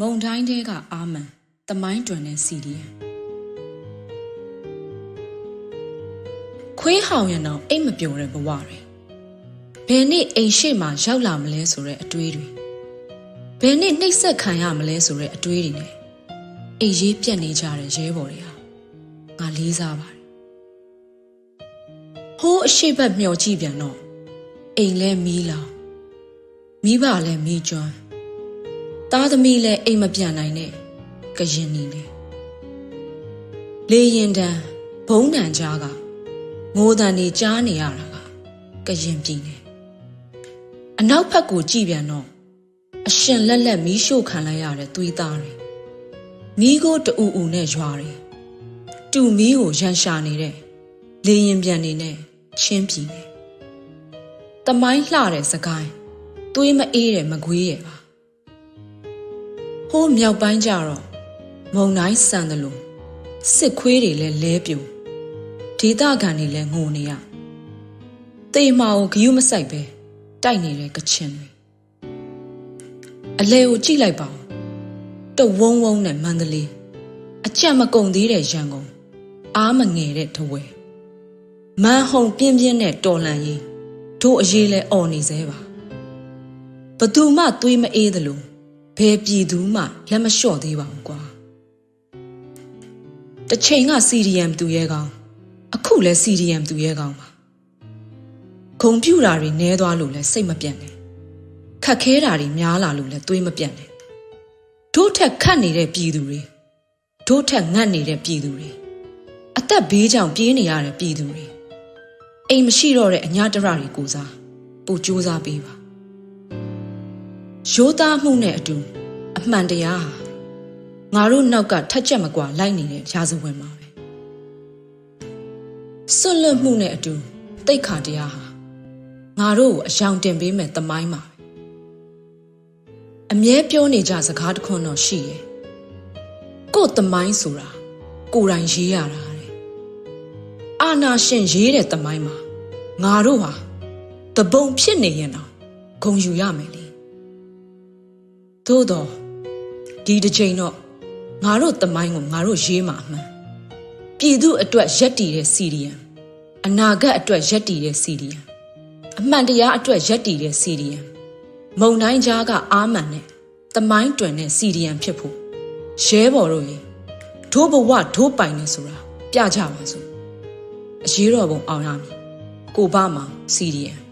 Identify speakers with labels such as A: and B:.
A: မုံတိုင်းတဲကအာမန်တမိုင်းတွင်တဲ့စီဒီယံခွေးဟောင်ရံတော့အိတ်မပျော်တဲ့ဘဝတွေဘယ်နေ့အိမ်ရှိမှရောက်လာမလဲဆိုတဲ့အတွေးတွေဘယ်နေ့နှိပ်စက်ခံရမလဲဆိုတဲ့အတွေးတွေနဲ့အိမ်ရေးပြတ်နေကြတဲ့ရဲဘော်တွေဟာငါလေးစားပါတယ် ဟိုးအရှိတ်ဘက်မျောကြည့်ပြန်တော့အိမ်လဲမီးလောင်မိဘလဲမီးကျွမ်းသားသမီးလည်းအိမ်မပြန်နိုင်နဲ့ကရင်နေလေလေရင်တန်းဘုံတန်ကြားကငိုတန်နေကြားနေရတာကကရင်ပြည်နေအနောက်ဘက်ကိုကြည့်ပြန်တော့အရှင်လက်လက်မီးရှို့ခံလိုက်ရတဲ့သွေးသားတွေမီးကိုတူအူနဲ့ရွာတွေတူမီးကိုရန်ရှာနေတဲ့ လေရင်ပြန်နေနဲ့ချင်းပြည်နေတမိုင်းလှတဲ့စကိုင်းသွေးမအေးတဲ့မကွေးရဲ့ပါဟိုးမြောက်ပိုင်းကျတော့မုံတိုင်းဆန်တယ်လို့စစ်ခွေးတွေလည်းလဲပြူဒေသခံတွေလည်းငိုနေရတေမာကိုဂယုမဆိုင်ပဲတိုက်နေတဲ့ကချင်တွေအလဲကိုကြည့်လိုက်ပါဦးတဝုံဝုံနဲ့မန္တလေးအကြက်မကုံသေးတဲ့ရန်ကုန်အားမငယ်တဲ့ထဝဲ မန်ဟုံပြင်းပြင်းနဲ့တော်လန်ရေးတို့အရေးလဲអော်နေသေးပါဘသူမှသွေးမအေးသလိုဘယ်ပြည်သူမှလက်မလျှော့သေးပါဘူးကွာတစ်ချိန်က CDM သူရဲကောင်းအခုလဲ CDM သူရဲကောင်းပါဂုံပြူတာတွေနဲသွားလို့လဲစိတ်မပြတ်နဲ့ခက်ခဲတာတွေများလာလို့လဲသွေးမပြတ်နဲ့တို့ထက်ခတ်နေတဲ့ပြည်သူတွေတို့ထက်ငတ်နေတဲ့ပြည်သူတွေအသက်ဘေးကြောင့်ပြေးနေရတဲ့ပြည်သူတွေ အိမ်မရှိတော့တဲ့အညာတရတွေကိုစားပူကြိုးစားပေးပါရိုးသားမှုနဲ့အတူအမှန်တရားဟာငါတို့နောက်ကထက်ချက်မကွာလိုက်နေတဲ့ရာဇဝင်မှာပဲစွန့်လွတ်မှုနဲ့အတူတိတ်ခါတရားဟာငါတို့ကိုအယောင်တင်ပေးမဲ့သမိုင်းမှာပဲအမြဲပြောနေကြစကားတစ်ခွန်းတော့ရှိရဲ့ကို့သမိုင်းဆိုတာကိုယ်တိုင်ရေးရတာတဲ့အာနာရှင်ရေးတဲ့သမိုင်းမှာ ငါတို့ဟာတပုံဖြစ်နေရင်တော့ဂုံယူရမယ်လေသို့တော့ဒီတစ်ချိန်တော့ငါတို့တမိုင်းကိုငါတို့ရေးမှာအမှန်ပြည်သူအတွက်ရက်တည်တဲ့စီရီယံအနာဂတ်အတွက်ရက်တည်တဲ့စီရီယံအမှန်တရားအတွက်ရက်တည်တဲ့စီရီယံမုံတိုင်းကြားကအာမန်နဲ့တမိုင်းတွင်တဲ့စီရီယံဖြစ်ဖို့ရဲဘော်တို့ရေဒိုးဘဝဒိုးပိုင်နေဆိုတာပြကြပါစို့အရေးတော်ပုံအောင်ရမည် ကိုပါမှာစီရီယံ